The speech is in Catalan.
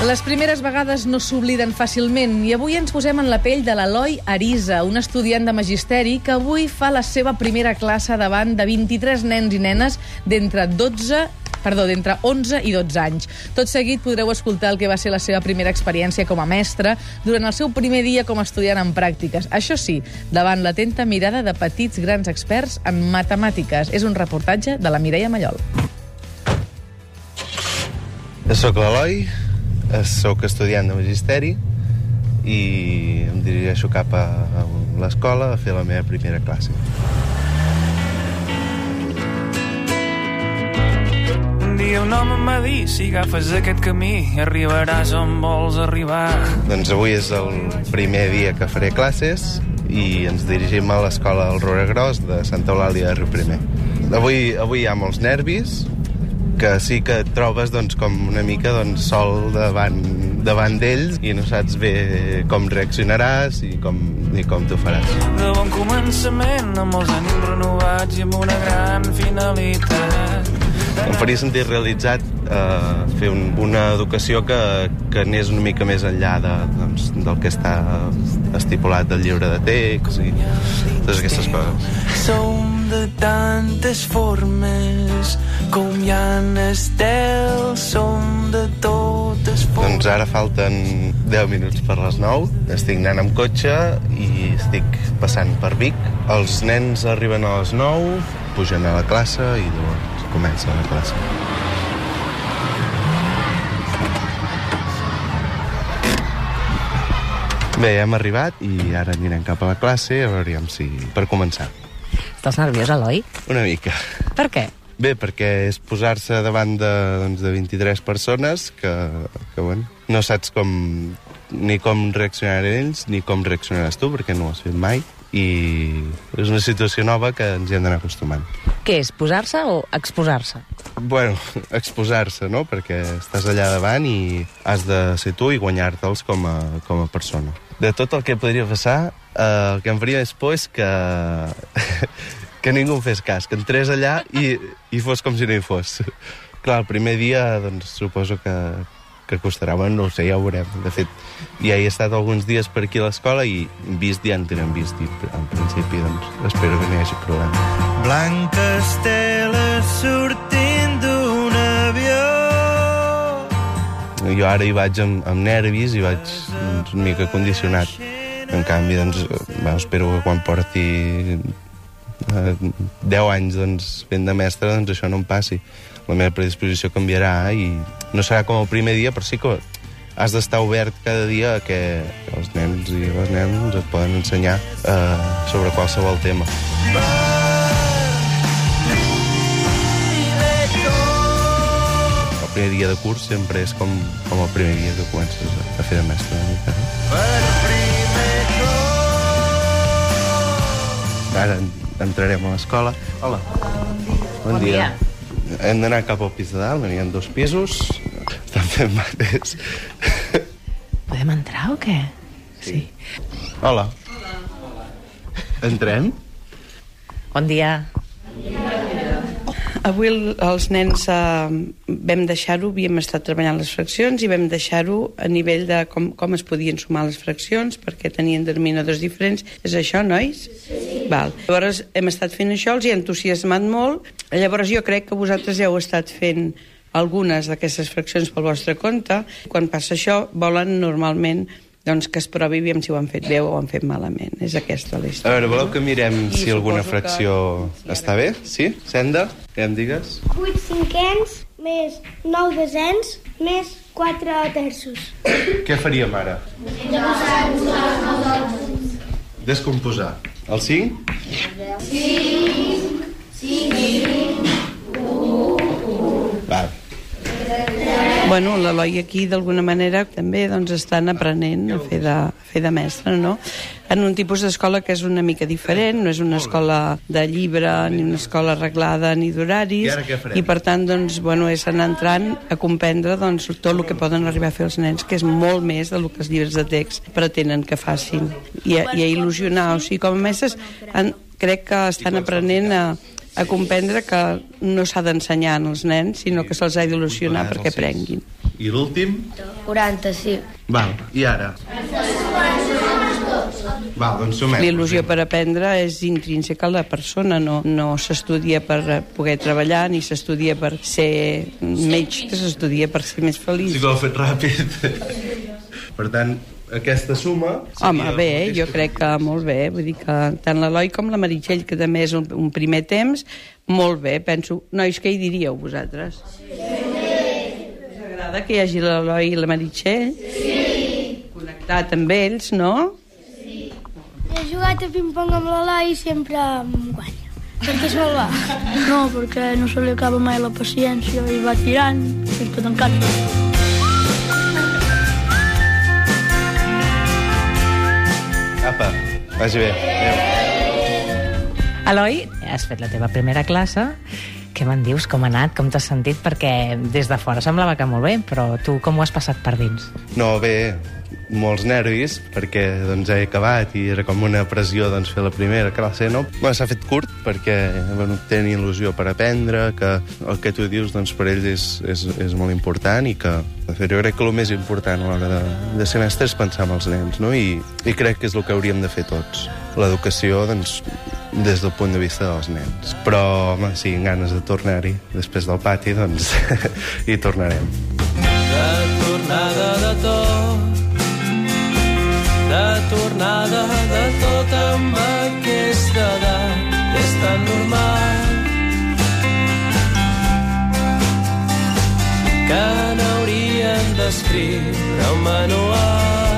Les primeres vegades no s'obliden fàcilment i avui ens posem en la pell de l'Eloi Arisa, un estudiant de magisteri que avui fa la seva primera classe davant de 23 nens i nenes d'entre 12 perdó, d'entre 11 i 12 anys. Tot seguit podreu escoltar el que va ser la seva primera experiència com a mestre durant el seu primer dia com a estudiant en pràctiques. Això sí, davant l'atenta mirada de petits grans experts en matemàtiques. És un reportatge de la Mireia Mallol. Soc l'Eloi, sóc estudiant de magisteri i em dirigeixo cap a l'escola a fer la meva primera classe. Un dia un home em va dir si agafes aquest camí arribaràs on vols arribar. Doncs avui és el primer dia que faré classes i ens dirigim a l'escola del Roregros de Santa Eulàlia de Riu Primer. Avui, avui hi ha molts nervis, que sí que et trobes doncs, com una mica doncs, sol davant, davant d'ells i no saps bé com reaccionaràs i com, i com t'ho faràs. De bon començament, amb els ànims renovats i amb una gran finalitat. Em faria sentir realitzat eh, fer un, una educació que, que anés una mica més enllà de, doncs, del que està estipulat del llibre de text i totes aquestes coses. Som de tantes formes com hi ha estels, som de totes formes. Doncs ara falten 10 minuts per les 9. Estic anant amb cotxe i estic passant per Vic. Els nens arriben a les 9, pugen a la classe i llavors comença la classe. Bé, hem arribat i ara anirem cap a la classe a veure si... per començar. Estàs nerviós, Eloi? Una mica. Per què? Bé, perquè és posar-se davant de, doncs, de 23 persones que, que bueno, no saps com, ni com reaccionaran ells ni com reaccionaràs tu, perquè no ho has fet mai i és una situació nova que ens hi hem d'anar acostumant. Què és, posar-se o exposar-se? Bueno, exposar-se, no? Perquè estàs allà davant i has de ser tu i guanyar-te'ls com, a, com a persona. De tot el que podria passar, eh, el que em faria més por és que, que ningú em fes cas, que entrés allà i, i fos com si no hi fos. Clar, el primer dia, doncs, suposo que, que costarà, bueno, no ho sé, ja ho veurem. De fet, ja he estat alguns dies per aquí a l'escola i vist ja en tenen vist i en principi, doncs, espero que no hi hagi problema. Blanques teles sortint d'un avió Jo ara hi vaig amb, amb nervis i vaig doncs, una mica condicionat. En canvi, doncs, bueno, espero que quan porti eh, 10 anys doncs, fent de mestre, doncs això no em passi. La meva predisposició canviarà i no serà com el primer dia, però sí que has d'estar obert cada dia a que els nens i les nenes et poden ensenyar eh, sobre qualsevol tema. El primer dia de curs sempre és com, com el primer dia que comences a, fer de mestre. Una mica, no? Ara entrarem a l'escola. Hola. Bon, Bon dia. Hem d'anar cap al pis de dalt, n'hi ha dos pisos. Estan fent mates. Podem entrar o què? Sí. Hola. Entrem? Bon dia. Avui el- els nens eh, vam deixar-ho, havíem estat treballant les fraccions i vam deixar-ho a nivell de com, com es podien sumar les fraccions perquè tenien denominadors diferents. És això, nois? Sí. Val. Llavors hem estat fent això, els hi ha entusiasmat molt. Llavors jo crec que vosaltres ja heu estat fent algunes d'aquestes fraccions pel vostre compte. Quan passa això, volen normalment doncs, que es provi aviam si ho han fet bé o ho han fet malament. És aquesta la A història. veure, voleu que mirem si alguna suposo que- fracció està bé? Sí? Senda? Què em digues? 8 cinquens més 9 desens més 4 terços. Què faríem ara? Descomposar. El Assim? Sim, sim. Bueno, l'Eloi aquí d'alguna manera també doncs, estan aprenent a fer de, a fer de mestre, no? En un tipus d'escola que és una mica diferent, no és una escola de llibre, ni una escola arreglada, ni d'horaris, i per tant, doncs, bueno, és anar entrant a comprendre doncs, tot el que poden arribar a fer els nens, que és molt més del que els llibres de text pretenen que facin, i a, i a il·lusionar. O sigui, com a mestres, han, crec que estan aprenent a, a comprendre que no s'ha d'ensenyar als nens, sinó que se'ls ha d'il·lusionar perquè aprenguin. I l'últim? 40, sí. Val, i ara? Val, doncs sumem. L'il·lusió per aprendre és intrínseca a la persona, no, no s'estudia per poder treballar ni s'estudia per ser metge, s'estudia per ser més feliç. Sí que ho he fet ràpid. per tant, aquesta suma... Home, bé, jo crec que molt bé, vull dir que tant l'Eloi com la Meritxell, que també és un, un primer temps, molt bé, penso. Nois, què hi diríeu vosaltres? Sí. Us agrada que hi hagi l'Eloi i la Meritxell? Sí. Connectat amb ells, no? He jugat a ping-pong amb l'Eloi i sempre em guanya. Perquè és molt bo. No, perquè no se li acaba mai la paciència i va tirant i tot encara. Apa, vagi bé. Adéu. Eloi, has fet la teva primera classe. Què me'n dius? Com ha anat? Com t'has sentit? Perquè des de fora semblava que molt bé, però tu com ho has passat per dins? No, bé, molts nervis, perquè doncs, he acabat i era com una pressió doncs, fer la primera classe, no? Bueno, S'ha fet curt perquè bueno, tenen il·lusió per aprendre, que el que tu dius doncs, per ells és, és, és molt important i que, de fet, jo crec que el més important a l'hora de, de semestre és pensar en els nens, no? I, I crec que és el que hauríem de fer tots. L'educació, doncs, des del punt de vista dels nens. Però, home, sí, amb ganes de tornar-hi. Després del pati, doncs, hi tornarem. de tornada de tot de tornada de tot amb aquesta edat és tan normal que n'hauríem d'escriure un manual